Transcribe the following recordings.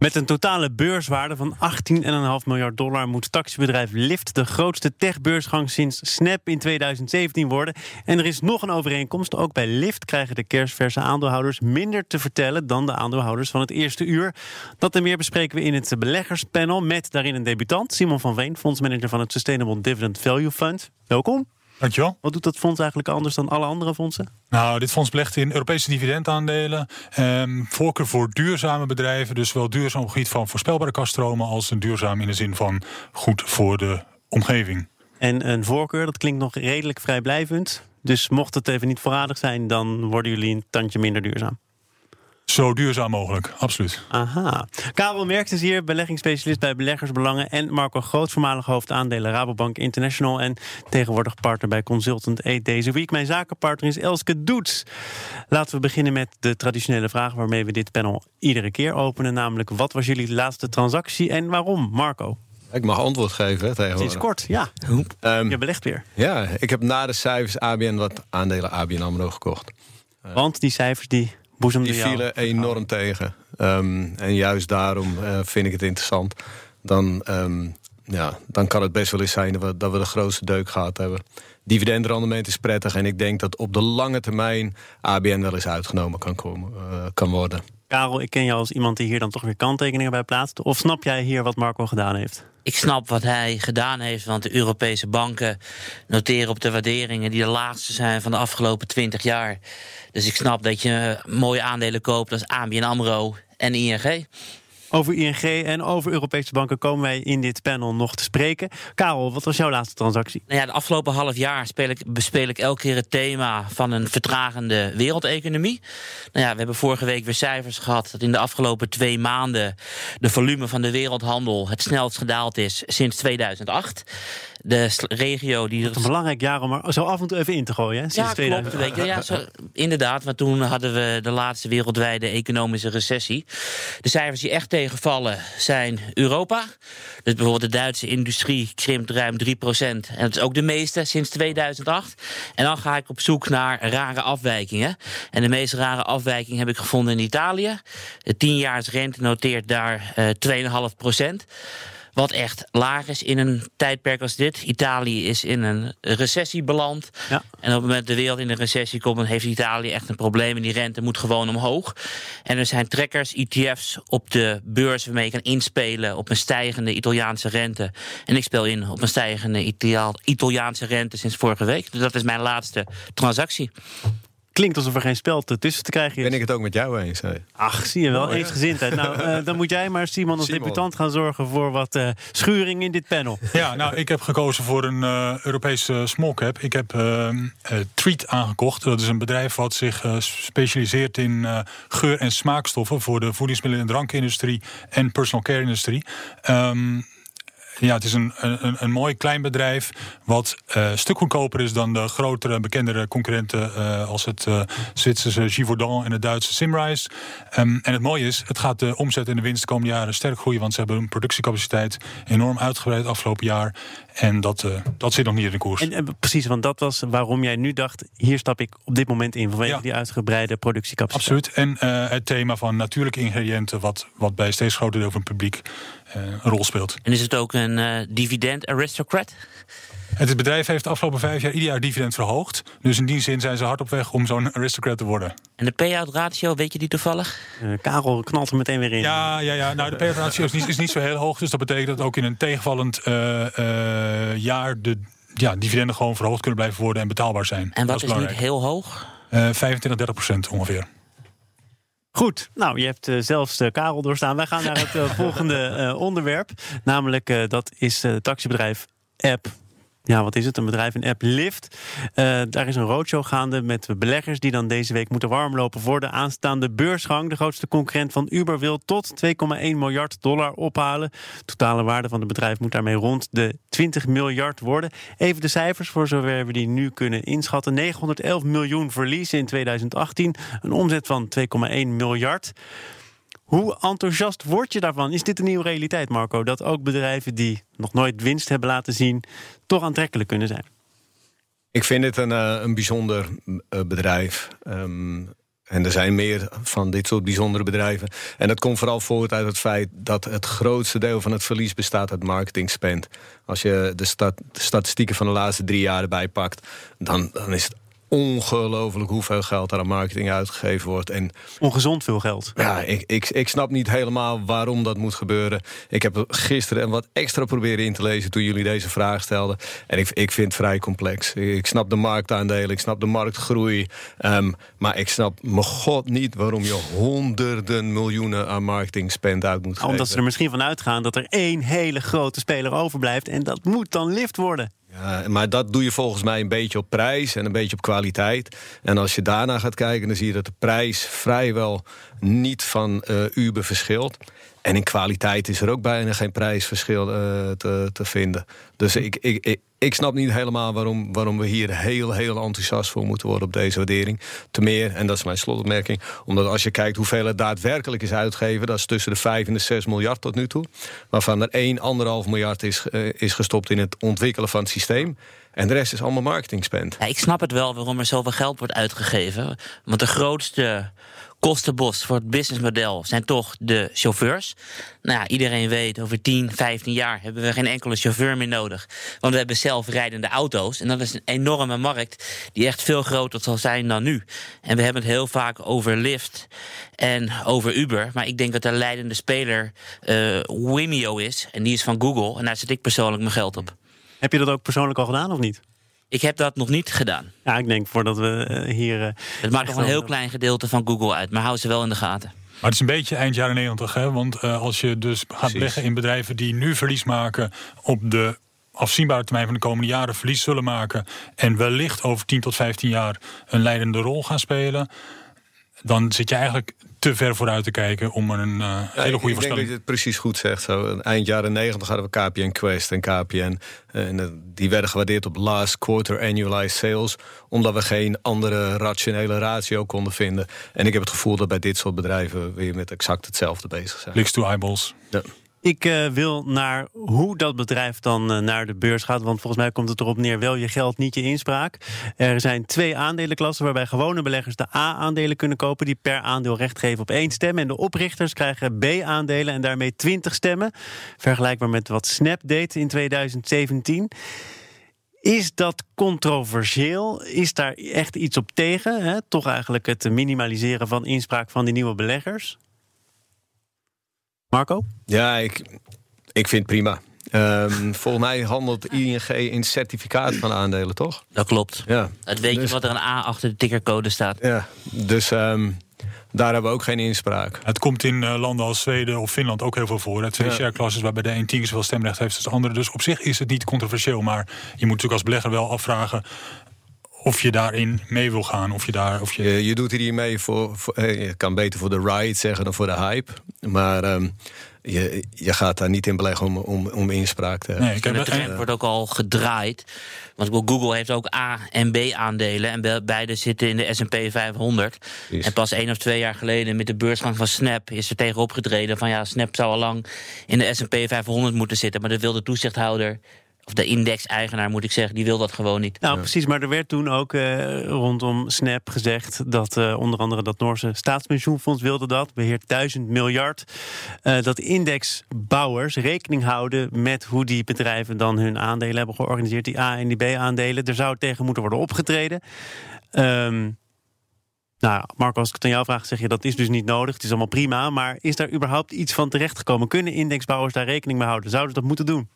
Met een totale beurswaarde van 18,5 miljard dollar moet taxibedrijf Lyft de grootste techbeursgang sinds Snap in 2017 worden. En er is nog een overeenkomst. Ook bij Lyft krijgen de kerstverse aandeelhouders minder te vertellen dan de aandeelhouders van het eerste uur. Dat en meer bespreken we in het beleggerspanel met daarin een debutant, Simon van Veen, fondsmanager van het Sustainable Dividend Value Fund. Welkom. Dankjewel. Wat doet dat fonds eigenlijk anders dan alle andere fondsen? Nou, dit fonds belegt in Europese dividendaandelen. Ehm, voorkeur voor duurzame bedrijven. Dus wel duurzaam op het gebied van voorspelbare kaststromen... als een duurzaam in de zin van goed voor de omgeving. En een voorkeur, dat klinkt nog redelijk vrijblijvend. Dus mocht het even niet voorradig zijn... dan worden jullie een tandje minder duurzaam. Zo duurzaam mogelijk, absoluut. Aha. Karel is hier, beleggingsspecialist bij Beleggersbelangen. En Marco Groot, voormalig hoofdaandelen Rabobank International. En tegenwoordig partner bij Consultant 8 deze week. Mijn zakenpartner is Elske Doets. Laten we beginnen met de traditionele vraag waarmee we dit panel iedere keer openen. Namelijk, wat was jullie laatste transactie en waarom? Marco. Ik mag antwoord geven hè, tegenwoordig. Sinds kort, ja. Um, Je belegt weer. ja, ik heb na de cijfers ABN wat aandelen ABN AMRO gekocht. Want die cijfers die boezemden Die vielen enorm tegen. Ehm, en juist daarom eh, vind ik het interessant. Dan, ehm, ja, dan kan het best wel eens zijn dat we, dat we de grootste deuk gehad hebben. Dividendrendement is prettig. En ik denk dat op de lange termijn ABN wel eens uitgenomen kan, komen, eh, kan worden. Karel, ik ken jou als iemand die hier dan toch weer kanttekeningen bij plaatst. Of snap jij hier wat Marco gedaan heeft? Ik snap wat hij gedaan heeft, want de Europese banken noteren op de waarderingen die de laagste zijn van de afgelopen 20 jaar. Dus ik snap dat je mooie aandelen koopt als ABN AMRO en ING. Over ING en over Europese banken komen wij in dit panel nog te spreken. Karel, wat was jouw laatste transactie? Nou ja, de afgelopen half jaar speel ik, bespeel ik elke keer het thema van een vertragende wereldeconomie. Nou ja, we hebben vorige week weer cijfers gehad dat in de afgelopen twee maanden de volume van de wereldhandel het snelst gedaald is sinds 2008. De regio die er Een belangrijk jaar om er zo af en toe even in te gooien. Hè? Sinds ja, 2000. klopt. Weet je, ja, zo, inderdaad, want toen hadden we de laatste wereldwijde economische recessie. De cijfers die echt tegenvallen zijn Europa. Dus bijvoorbeeld de Duitse industrie krimpt ruim 3% En dat is ook de meeste sinds 2008. En dan ga ik op zoek naar rare afwijkingen. En de meest rare afwijking heb ik gevonden in Italië. De 10-jaarsrente noteert daar eh 2,5 wat echt laag is in een tijdperk als dit. Italië is in een recessie beland. Ja. En op het moment dat de wereld in een recessie komt, dan heeft Italië echt een probleem. En die rente moet gewoon omhoog. En er zijn trekkers, ETF's op de beurs waarmee je kan inspelen op een stijgende Italiaanse rente. En ik speel in op een stijgende Italia- Italiaanse rente sinds vorige week. Dus dat is mijn laatste transactie. Klinkt alsof er geen spel tussen te krijgen is. Ben ik het ook met jou eens? hè? Ach, zie je wel, eensgezindheid. Nou, eh, dan moet jij maar, Simon, als Simon. debutant gaan zorgen voor wat eh, schuring in dit panel. Ja, nou, ik heb gekozen voor een eh, Europese small cap. Ik heb ehm, eh, Treat aangekocht. Dat is een bedrijf wat zich eh, specialiseert in eh, geur- en smaakstoffen... voor de voedingsmiddelen- en drankindustrie en personal care industrie. Ja, het is een, een, een mooi klein bedrijf wat eh, een stuk goedkoper is dan de grotere, bekendere concurrenten eh, als het eh, Zwitserse Givaudan en het Duitse Simrise. Ehm, en het mooie is, het gaat de omzet en de winst de komende jaren sterk groeien, want ze hebben hun productiecapaciteit enorm uitgebreid afgelopen jaar. En dat, dat zit nog niet in de koers. En, precies, want dat was waarom jij nu dacht... hier stap ik op dit moment in, vanwege Ja. die uitgebreide productiecapaciteit. Absoluut. En het thema van natuurlijke ingrediënten, wat, wat bij steeds groter deel van het publiek een rol speelt. En is het ook een eh, dividend aristocrat? Het bedrijf heeft de afgelopen vijf jaar ieder jaar dividend verhoogd. Dus in die zin zijn ze hard op weg om zo'n aristocrat te worden. En de payout ratio, weet je die toevallig? Eh, Karel knalt er meteen weer in. Ja, ja, ja. nou de payout ratio is niet, is niet zo heel hoog. Dus dat betekent dat ook in een tegenvallend eh, eh, jaar de ja, dividenden gewoon verhoogd kunnen blijven worden en betaalbaar zijn. En dat wat is niet belangrijk. heel hoog? Eh 25, 30 procent ongeveer. Goed, nou, je hebt eh, zelfs eh, Karel doorstaan. Wij gaan naar het eh, volgende onderwerp. Namelijk, dat is het taxibedrijf App. Ja, wat is het? Een bedrijf, een app Lyft. Uh, daar is een roadshow gaande met beleggers die dan deze week moeten warmlopen voor de aanstaande beursgang. De grootste concurrent van Uber wil tot 2,1 miljard dollar ophalen. De totale waarde van het bedrijf moet daarmee rond de 20 miljard worden. Even de cijfers voor zover we die nu kunnen inschatten. 911 miljoen verlies in 2018. Een omzet van 2,1 miljard. Hoe enthousiast word je daarvan? Is dit een nieuwe realiteit, Marco? Dat ook bedrijven die nog nooit winst hebben laten zien, toch aantrekkelijk kunnen zijn? Ik vind het een, uh, een bijzonder uh, bedrijf. Um, en er zijn meer van dit soort bijzondere bedrijven. En dat komt vooral voort uit het feit dat het grootste deel van het verlies bestaat uit marketing spend. Als je de statistieken van de laatste drie jaar erbij pakt, dan, dan is het ongelooflijk hoeveel geld er aan marketing uitgegeven wordt. En, Ongezond veel geld. Ja, ik, ik, ik snap niet helemaal waarom dat moet gebeuren. Ik heb gisteren wat extra proberen in te lezen toen jullie deze vraag stelden. En ik, ik vind het vrij complex. Ik snap de marktaandelen, ik snap de marktgroei. Um, maar ik snap me god niet waarom je honderden miljoenen aan marketing spend uit moet geven. Omdat ze er misschien van uitgaan dat er één hele grote speler overblijft. En dat moet dan lift worden. Maar dat doe je volgens mij een beetje op prijs en een beetje op kwaliteit. En als je daarna gaat kijken, dan zie je dat de prijs vrijwel niet van uh, Uber verschilt. En in kwaliteit is er ook bijna geen prijsverschil uh, te, te vinden. Dus ik, ik, ik, ik, snap niet helemaal waarom, waarom we hier heel, heel enthousiast voor moeten worden op deze waardering. Te meer, en dat is mijn slotopmerking, omdat als je kijkt hoeveel het daadwerkelijk is uitgegeven, dat is tussen de 5 en de 6 miljard tot nu toe. Waarvan er 1, 1,5 miljard is, uh, is gestopt in het ontwikkelen van het systeem. En de rest is allemaal marketing spend. Ja, ik snap het wel waarom er zoveel geld wordt uitgegeven. Want de grootste kostenbos voor het businessmodel zijn toch de chauffeurs. Nou ja, iedereen weet, over 10, 15 jaar hebben we geen enkele chauffeur meer nodig. Want we hebben zelfrijdende auto's. En dat is een enorme markt die echt veel groter zal zijn dan nu. En we hebben het heel vaak over Lyft en over Uber. Maar ik denk dat de leidende speler uh, Wimeo is. En die is van Google. En daar zet ik persoonlijk mijn geld op. Heb je dat ook persoonlijk al gedaan of niet? Ik heb dat nog niet gedaan. Ja, ik denk voordat we uh, hier. Uh, het maakt nog een heel klein gedeelte van Google uit, maar hou ze wel in de gaten. Maar het is een beetje eind jaren 90, hè? Want uh, als je dus gaat leggen in bedrijven die nu verlies maken op de afzienbare termijn van de komende jaren verlies zullen maken en wellicht over 10 tot 15 jaar een leidende rol gaan spelen, dan zit je eigenlijk te ver vooruit te kijken om een uh, ja, hele goede ik, ik denk dat je het precies goed zegt. Zo, eind jaren 90 hadden we KPN Quest en KPN. En die werden gewaardeerd op last quarter annualized sales. Omdat we geen andere rationele ratio konden vinden. En ik heb het gevoel dat bij dit soort bedrijven weer met exact hetzelfde bezig zijn. Licks to eyeballs. Ja. Ik uh, wil naar hoe dat bedrijf dan uh, naar de beurs gaat. Want volgens mij komt het erop neer: wel je geld, niet je inspraak. Er zijn twee aandelenklassen waarbij gewone beleggers de A-aandelen kunnen kopen. Die per aandeel recht geven op één stem. En de oprichters krijgen B-aandelen en daarmee 20 stemmen. Vergelijkbaar met wat Snap deed in 2017. Is dat controversieel? Is daar echt iets op tegen? Hè? Toch eigenlijk het minimaliseren van inspraak van die nieuwe beleggers? Marco? Ja, ik, ik vind het prima. Um, volgens mij handelt ING in certificaat van aandelen, toch? Dat klopt. Ja. Het weet je dus, wat er een A achter de tickercode staat. Ja, dus um, daar hebben we ook geen inspraak. Het komt in uh, landen als Zweden of Finland ook heel veel voor. Het twee ja. share classes waarbij de een tien keer zoveel stemrecht heeft als de andere. Dus op zich is het niet controversieel. Maar je moet natuurlijk als belegger wel afvragen of je daarin mee wil gaan. Of je, daar, of je... je, je doet hier mee voor, voor, Je kan beter voor de ride zeggen dan voor de hype. Maar um, je, je gaat daar niet in beleggen om, om, om inspraak te hebben. Nee, de trend wordt ook al gedraaid. Want Google heeft ook A- en B-aandelen. En beide zitten in de S&P 500. Precies. En pas één of twee jaar geleden met de beursgang van Snap... is er tegen opgetreden van ja, Snap zou al lang in de S&P 500 moeten zitten. Maar dat wil de toezichthouder of de index-eigenaar moet ik zeggen, die wil dat gewoon niet. Nou, precies. Maar er werd toen ook uh, rondom Snap gezegd dat uh, onder andere dat Noorse staatspensioenfonds wilde dat, beheert duizend miljard. Uh, dat indexbouwers rekening houden met hoe die bedrijven dan hun aandelen hebben georganiseerd, die A- en die B-aandelen. Er zou tegen moeten worden opgetreden. Um, nou, Marco, als ik het aan jou vraag, zeg je dat is dus niet nodig. Het is allemaal prima. Maar is daar überhaupt iets van terechtgekomen? Kunnen indexbouwers daar rekening mee houden? Zouden ze dat moeten doen?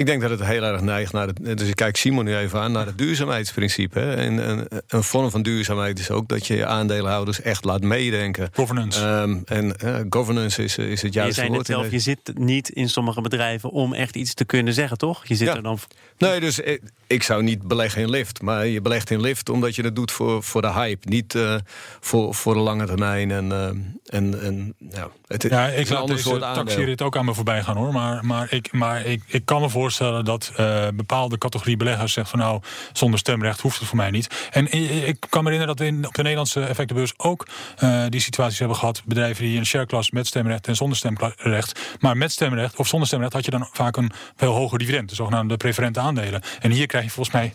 Ik denk dat het heel erg neigt naar het. Dus ik kijk Simon nu even aan naar het duurzaamheidsprincipe. Hè. En een, een vorm van duurzaamheid is ook dat je je aandeelhouders echt laat meedenken. Governance. Um, en uh, governance is, is het juiste je woord. Het zelf, je zit niet in sommige bedrijven om echt iets te kunnen zeggen, toch? Je zit ja. er dan. Nee, dus ik, ik, zou niet beleggen in lift. Maar je belegt in lift omdat je het doet voor, voor de hype. Niet uh, voor, voor de lange termijn. En, uh, en, en ja, het, ja, ik laat ander deze taxeer ook aan me voorbij gaan hoor. Maar, maar, ik, maar ik, ik kan me voorstellen dat uh, bepaalde categorie beleggers zegt van nou, zonder stemrecht hoeft het voor mij niet. En ik kan me herinneren dat we in, op de Nederlandse effectenbeurs ook uh, die situaties hebben gehad. Bedrijven die een shareclass met stemrecht en zonder stemrecht. Maar met stemrecht of zonder stemrecht had je dan vaak een veel hoger dividend. De zogenaamde preferente aandelen. En hier krijg je volgens mij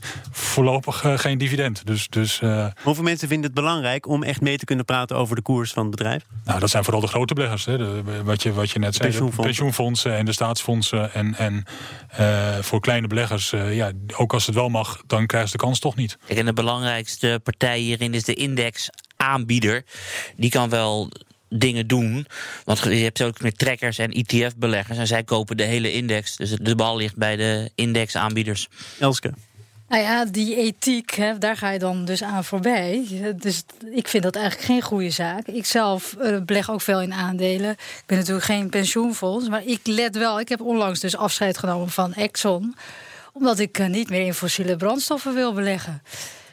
voorlopig uh, geen dividend. Dus, dus, Hoeveel mensen vinden het belangrijk om echt mee te kunnen praten over de koers van het bedrijf? Nou, dat zijn vooral de grote beleggers. Hè. De, wat, je, wat je net zei. Pensioenfondsen. De pensioenfondsen en de staatsfondsen. En, en uh, voor kleine beleggers, uh, ja, ook als het wel mag, dan krijgen ze de kans toch niet. En de belangrijkste partij hierin is de indexaanbieder. Die kan wel dingen doen. Want je hebt ook met trekkers en ETF-beleggers. En zij kopen de hele index. Dus de bal ligt bij de indexaanbieders. Elske. Nou ja, die ethiek, daar ga je dan dus aan voorbij. Dus ik vind dat eigenlijk geen goede zaak. Ik zelf uh, beleg ook veel in aandelen. Ik ben natuurlijk geen pensioenfonds, maar ik let wel. Ik heb onlangs dus afscheid genomen van Exxon, omdat ik uh, niet meer in fossiele brandstoffen wil beleggen.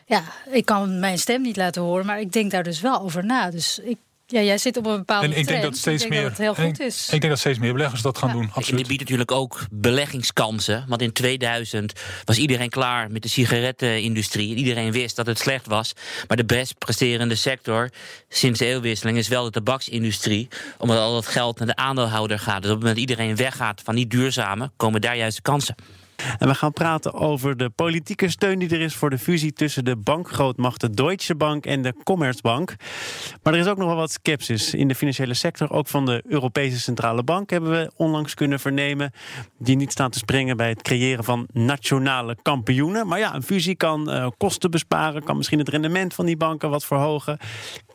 Ja, ik kan mijn stem niet laten horen, maar ik denk daar dus wel over na. Dus ik ja, jij zit op een bepaalde en ik denk dat steeds ik denk meer dat het heel goed ik, is. Ik denk dat steeds meer beleggers dat gaan Ja. doen. En Absoluut. dit biedt natuurlijk ook beleggingskansen. Want in 2000 was iedereen klaar met de sigarettenindustrie. En iedereen wist dat het slecht was. Maar de best presterende sector sinds de eeuwwisseling is wel de tabaksindustrie. Omdat al dat geld naar de aandeelhouder gaat. Dus op het moment dat iedereen weggaat van die duurzame, komen daar juist de kansen. En we gaan praten over de politieke steun die er is voor de fusie tussen de bankgrootmachten Deutsche Bank en de Commerzbank. Maar er is ook nog wel wat sceptisch in de financiële sector. Ook van de Europese Centrale Bank hebben we onlangs kunnen vernemen. Die niet staan te springen bij het creëren van nationale kampioenen. Maar ja, een fusie kan uh, kosten besparen, kan misschien het rendement van die banken wat verhogen.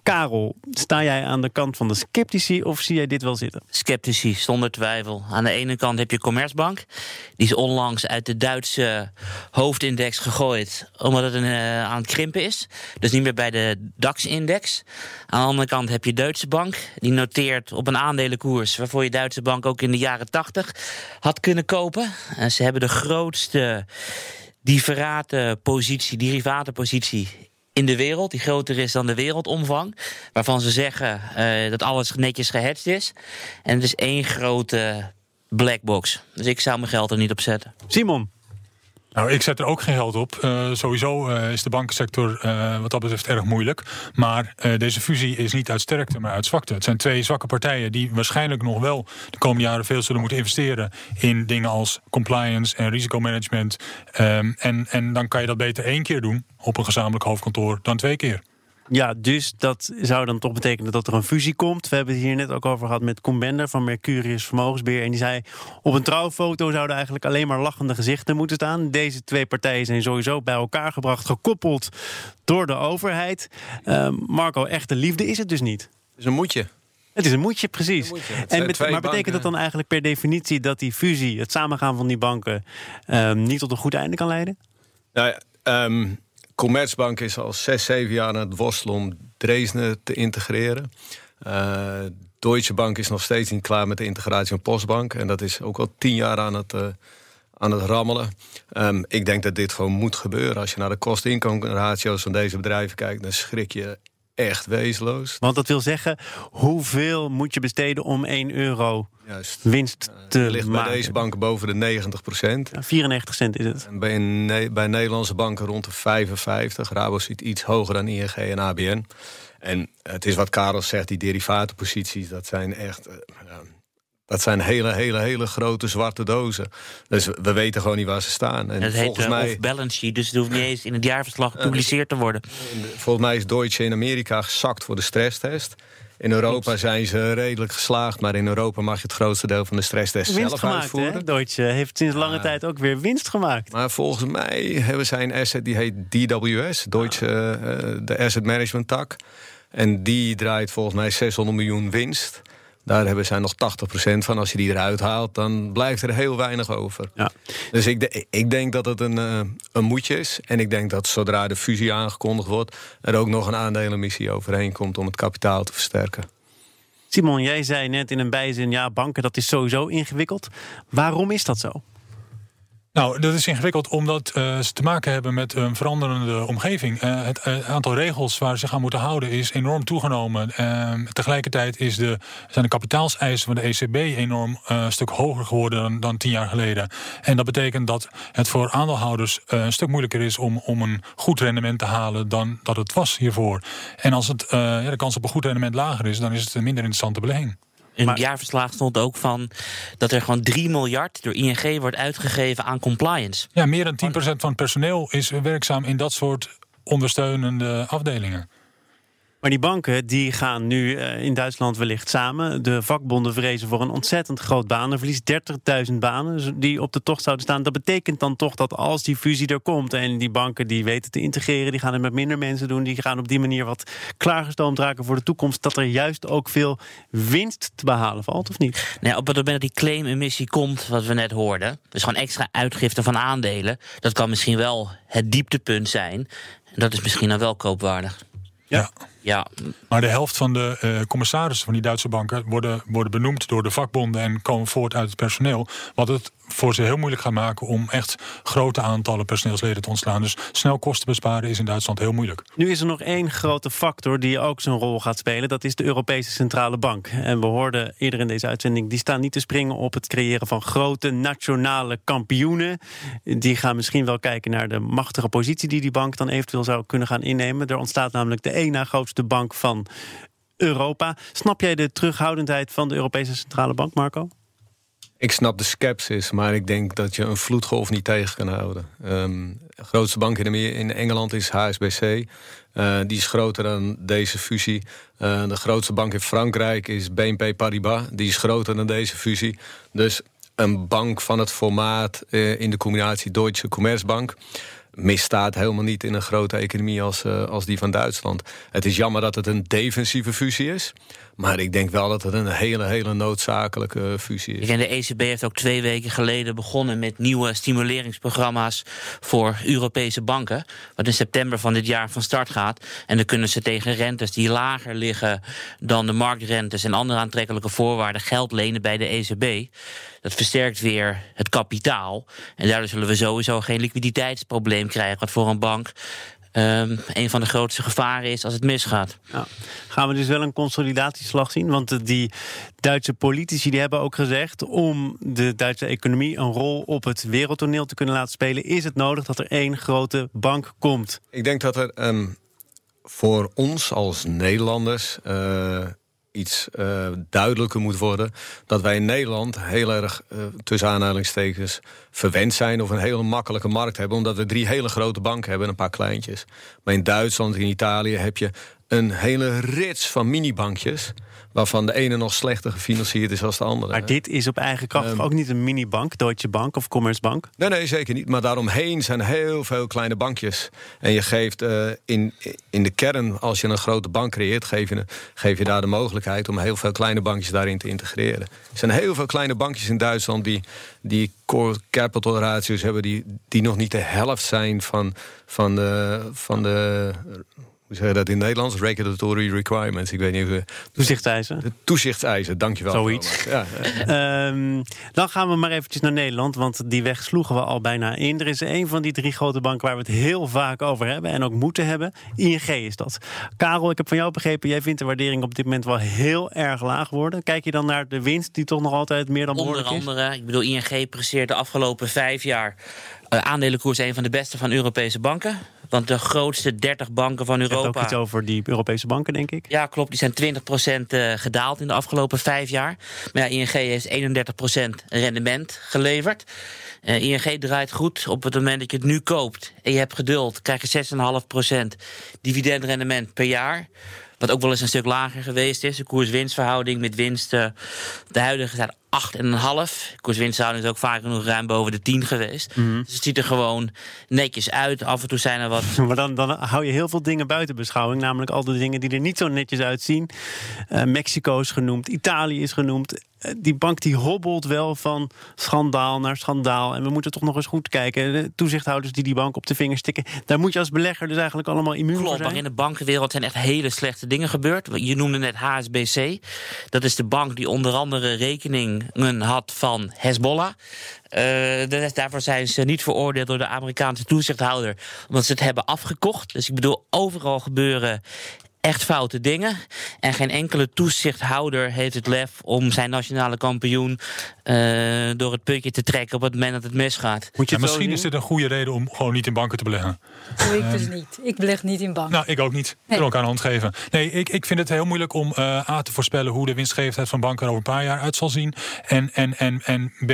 Karel, sta jij aan de kant van de sceptici of zie jij dit wel zitten? Sceptici, zonder twijfel. Aan de ene kant heb je Commerzbank. Die is onlangs uit de Duitse hoofdindex gegooid. Omdat het een, uh, aan het krimpen is. Dus niet meer bij de DAX-index. Aan de andere kant heb je Duitse Bank. Die noteert op een aandelenkoers. Waarvoor je Duitse Bank ook in de jaren 80 had kunnen kopen. En ze hebben de grootste derivatenpositie, derivatenpositie in de wereld, die groter is dan de wereldomvang. Waarvan ze zeggen uh, dat alles netjes gehatcht is. En het is één grote black box. Dus ik zou mijn geld er niet op zetten. Simon. Nou, ik zet er ook geen geld op. Uh, sowieso uh, is de bankensector uh, wat dat betreft erg moeilijk. Maar deze fusie is niet uit sterkte, maar uit zwakte. Het zijn twee zwakke partijen die waarschijnlijk nog wel de komende jaren veel zullen moeten investeren in dingen als compliance en risicomanagement. Um, en, en dan kan je dat beter één keer doen op een gezamenlijk hoofdkantoor dan twee keer. Ja, dus dat zou dan toch betekenen dat er een fusie komt. We hebben het hier net ook over gehad met Koen Bender van Mercurius Vermogensbeheer. En die zei, op een trouwfoto zouden eigenlijk alleen maar lachende gezichten moeten staan. Deze twee partijen zijn sowieso bij elkaar gebracht, gekoppeld door de overheid. Uh, Marco, echte liefde is het dus niet. Het is een moedje. Het is een moedje, precies. Een moedje. Het En met, maar betekent banken. dat dan eigenlijk per definitie dat die fusie, het samengaan van die banken, uh, niet tot een goed einde kan leiden? Nou ja, um, Commerzbank is al zes, zeven jaar aan het worstelen om Dresden te integreren. Uh, Deutsche Bank is nog steeds niet klaar met de integratie van Postbank. En dat is ook al tien jaar aan het, uh, aan het rammelen. Um, ik denk dat dit gewoon moet gebeuren. Als je naar de kosten-inkomen-ratio's van deze bedrijven kijkt, dan schrik je echt wezenloos. Want dat wil zeggen, hoeveel moet je besteden om 1 euro Juist. winst te uh, ligt maken? bij deze banken boven de 90 procent. Ja, 94 cent is het. En bij, ne bij Nederlandse banken rond de 55. Rabo zit iets hoger dan ING en ABN. En het is wat Karel zegt, die derivatenposities, dat zijn echt... Uh, dat zijn hele, hele, hele grote zwarte dozen. Dus we weten gewoon niet waar ze staan. En het heet uh, mij, off-balance sheet, dus het hoeft niet eens in het jaarverslag gepubliceerd te worden. Volgens mij is Deutsche in Amerika gezakt voor de stresstest. In Europa Klopt. zijn ze redelijk geslaagd, maar in Europa mag je het grootste deel van de stresstest winst zelf gemaakt, uitvoeren. Hè? Deutsche heeft sinds lange uh, tijd ook weer winst gemaakt. Maar volgens mij hebben zij een asset die heet DWS, Deutsche, uh, de asset management tak. En die draait volgens mij 600 miljoen winst. Daar hebben zij nog 80% van. Als je die eruit haalt, dan blijft er heel weinig over. Ja. Dus ik, de, ik denk dat het een, uh, een moedje is. En ik denk dat zodra de fusie aangekondigd wordt... er ook nog een aandelenmissie overheen komt om het kapitaal te versterken. Simon, jij zei net in een bijzin, ja, banken dat is sowieso ingewikkeld. Waarom is dat zo? Nou, dat is ingewikkeld omdat uh, ze te maken hebben met een veranderende omgeving. Uh, het uh, aantal regels waar ze zich aan moeten houden is enorm toegenomen. Ehm, tegelijkertijd is de, zijn de kapitaalseisen van de ECB enorm een stuk hoger geworden dan, dan, tien jaar geleden. En dat betekent dat het voor aandeelhouders een stuk moeilijker is om, om een goed rendement te halen dan dat het was hiervoor. En als het, de kans op een goed rendement lager is, dan is het minder interessante belegging. In het jaarverslag stond ook van dat er gewoon 3 miljard door ING wordt uitgegeven aan compliance. Ja, meer dan 10% van het personeel is werkzaam in dat soort ondersteunende afdelingen. Maar die banken die gaan nu uh, in Duitsland wellicht samen. De vakbonden vrezen voor een ontzettend groot banenverlies. 30.000 banen die op de tocht zouden staan. Dat betekent dan toch dat als die fusie er komt... en die banken die weten te integreren... die gaan het met minder mensen doen. Die gaan op die manier wat klaargestoomd raken voor de toekomst. Dat er juist ook veel winst te behalen valt, of niet? Nee, op het moment dat die claim-emissie komt, wat we net hoorden... dus gewoon extra uitgifte van aandelen... dat kan misschien wel het dieptepunt zijn. En dat is misschien dan wel koopwaardig. Ja. ja. Maar de helft van de uh, commissarissen van die Duitse banken worden, worden benoemd door de vakbonden en komen voort uit het personeel. Wat het voor ze heel moeilijk gaat maken om echt grote aantallen personeelsleden te ontslaan. Dus snel kosten besparen is in Duitsland heel moeilijk. Nu is er nog één grote factor die ook zijn rol gaat spelen. Dat is de Europese Centrale Bank. En we hoorden eerder in deze uitzending, die staan niet te springen op het creëren van grote nationale kampioenen. Die gaan misschien wel kijken naar de machtige positie die die bank dan eventueel zou kunnen gaan innemen. Er ontstaat namelijk de één na grootste bank van Europa. Snap jij de terughoudendheid van de Europese Centrale Bank, Marco? Ik snap de sceptisch, maar ik denk dat je een vloedgolf niet tegen kan houden. Um, de grootste bank in, in Engeland is HSBC. Eh, die is groter dan deze fusie. Uh, de grootste bank in Frankrijk is BNP Paribas. Die is groter dan deze fusie. Dus een bank van het formaat uh, in de combinatie Deutsche Commerzbank misstaat helemaal niet in een grote economie als, uh, als die van Duitsland. Het is jammer dat het een defensieve fusie is. Maar ik denk wel dat het een hele, hele noodzakelijke fusie is. En de ECB heeft ook twee weken geleden begonnen met nieuwe stimuleringsprogramma's voor Europese banken. Wat in september van dit jaar van start gaat. En dan kunnen ze tegen rentes die lager liggen dan de marktrentes en andere aantrekkelijke voorwaarden geld lenen bij de ECB. Dat versterkt weer het kapitaal. En daardoor zullen we sowieso geen liquiditeitsprobleem krijgen. Wat voor een bank um, een van de grootste gevaren is als het misgaat. Ja. Gaan we dus wel een consolidatieslag zien? Want die Duitse politici die hebben ook gezegd... om de Duitse economie een rol op het wereldtoneel te kunnen laten spelen... is het nodig dat er één grote bank komt. Ik denk dat er um, voor ons als Nederlanders... Uh, iets uh, duidelijker moet worden. Dat wij in Nederland heel erg, uh, tussen aanhalingstekens, verwend zijn of een hele makkelijke markt hebben. Omdat we drie hele grote banken hebben en een paar kleintjes. Maar in Duitsland, in Italië heb je een hele rits van minibankjes waarvan de ene nog slechter gefinancierd is dan de andere. Maar dit is op eigen kracht um, ook niet een minibank, Deutsche Bank of Commerzbank? Nee, nee, zeker niet. Maar daaromheen zijn heel veel kleine bankjes. En je geeft uh, in, in de kern, als je een grote bank creëert, geef je, geef je daar de mogelijkheid om heel veel kleine bankjes daarin te integreren. Er zijn heel veel kleine bankjes in Duitsland die, die core capital ratios hebben, die, die nog niet de helft zijn van, van de. Van de hoe zeg je dat in het Nederlands? Regulatory requirements. Ik weet niet hoe... Toezichtseisen. De toezichtseisen, dankjewel. Zoiets. Ja. um, dan gaan we maar eventjes naar Nederland, want die weg sloegen we al bijna in. Er is een van die drie grote banken waar we het heel vaak over hebben en ook moeten hebben. ING is dat. Karel, ik heb van jou begrepen, jij vindt de waardering op dit moment wel heel erg laag worden. Kijk je dan naar de winst die toch nog altijd meer dan behoorlijk is? Onder andere, ik bedoel, ING presteert de afgelopen vijf jaar uh, aandelenkoers een van de beste van Europese banken. Want de grootste 30 banken van Europa. Je hebt ook iets over die Europese banken, denk ik. Ja, klopt. Die zijn 20% uh, eh, gedaald in de afgelopen vijf jaar. Maar ja, ING heeft 31% rendement geleverd. Uh, ING draait goed op het moment dat je het nu koopt. En je hebt geduld, krijg je 6,5% dividendrendement per jaar. Wat ook wel eens een stuk lager geweest is. De koers-winstverhouding met winsten. De huidige staat 8,5. Koerswinsthouding is ook vaak nog ruim boven de 10 geweest. Dus het ziet er gewoon netjes uit. Af en toe zijn er wat Maar dan, dan hou je heel veel dingen buiten beschouwing. Namelijk al de dingen die er niet zo netjes uitzien. Eh, Mexico is genoemd, Italië is genoemd. Eh, die bank die hobbelt wel van schandaal naar schandaal. En we moeten toch nog eens goed kijken. De toezichthouders die die bank op de vingers stikken. Daar moet je als belegger dus eigenlijk allemaal immuun voor Klopt, maar zijn. in de bankenwereld zijn echt hele slechte dingen gebeurd. Je noemde net HSBC. Dat is de bank die onder andere rekeningen had van Hezbollah. Eh, daarvoor zijn ze niet veroordeeld door de Amerikaanse toezichthouder. Omdat ze het hebben afgekocht. Dus ik bedoel, overal gebeuren echt foute dingen. En geen enkele toezichthouder heeft het lef om zijn nationale kampioen eh, door het putje te trekken op het moment dat het misgaat. Moet je Ja, het zo misschien is dit een goede reden om gewoon niet in banken te beleggen. Doe ik dus niet. Ik beleg niet in banken. Nou, ik ook niet. Ik Nee. wil elkaar een hand geven. Nee, ik, ik vind het heel moeilijk om eh, A te voorspellen hoe de winstgevendheid van banken er over een paar jaar uit zal zien. En, en, en, en B,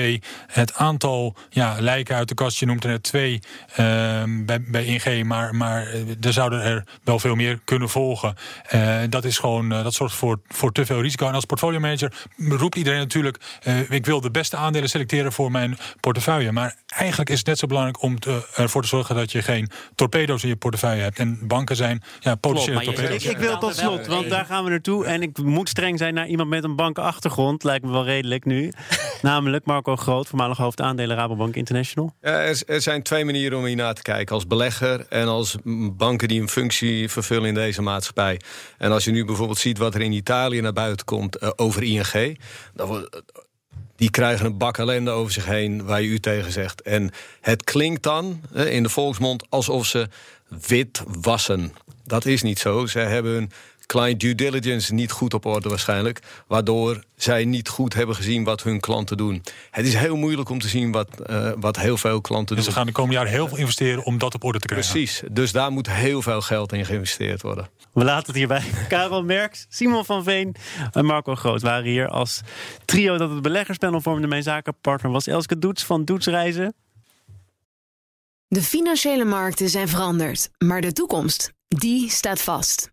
het aantal ja, lijken uit de kast. Je noemt er net twee ehm, bij, bij ING, maar, maar eh, er zouden er wel veel meer kunnen volgen. Eh, dat is gewoon, eh, dat zorgt voor, voor te veel risico. En als portfolio manager roept iedereen natuurlijk, eh, ik wil de beste aandelen selecteren voor mijn portefeuille. Maar eigenlijk is het net zo belangrijk om te- ervoor te zorgen dat je geen torpedo's in je portefeuille hebt. En banken zijn ja, potentiële torpedo's. Ik, ik wil tot slot, want daar gaan we naartoe. En ik moet streng zijn naar iemand met een bankenachtergrond. Lijkt me wel redelijk nu. Namelijk Marco Groot, voormalig hoofdaandelen Rabobank International. Ja, er, er zijn twee manieren om hier naar te kijken. Als belegger en als banken die een functie vervullen in deze maatschappij. En als je nu bijvoorbeeld ziet wat er in Italië naar buiten komt eh, over ING. Dan wordt, die krijgen een bak ellende over zich heen waar je u tegen zegt. En het klinkt dan eh, in de volksmond alsof ze wit wassen. Dat is niet zo. Ze hebben hun client due diligence niet goed op orde waarschijnlijk. Waardoor zij niet goed hebben gezien wat hun klanten doen. Het is heel moeilijk om te zien wat, eh, wat heel veel klanten En doen. ze gaan de komende jaren heel veel investeren om dat op orde te krijgen. Precies. Dus daar moet heel veel geld in geïnvesteerd worden. We laten het hierbij. Karel Merks, Simon van Veen en Marco Groot waren hier als trio dat het beleggerspanel vormde. Mijn zakenpartner was Elske Doets van Doets Reizen. De financiële markten zijn veranderd, maar de toekomst, die staat vast.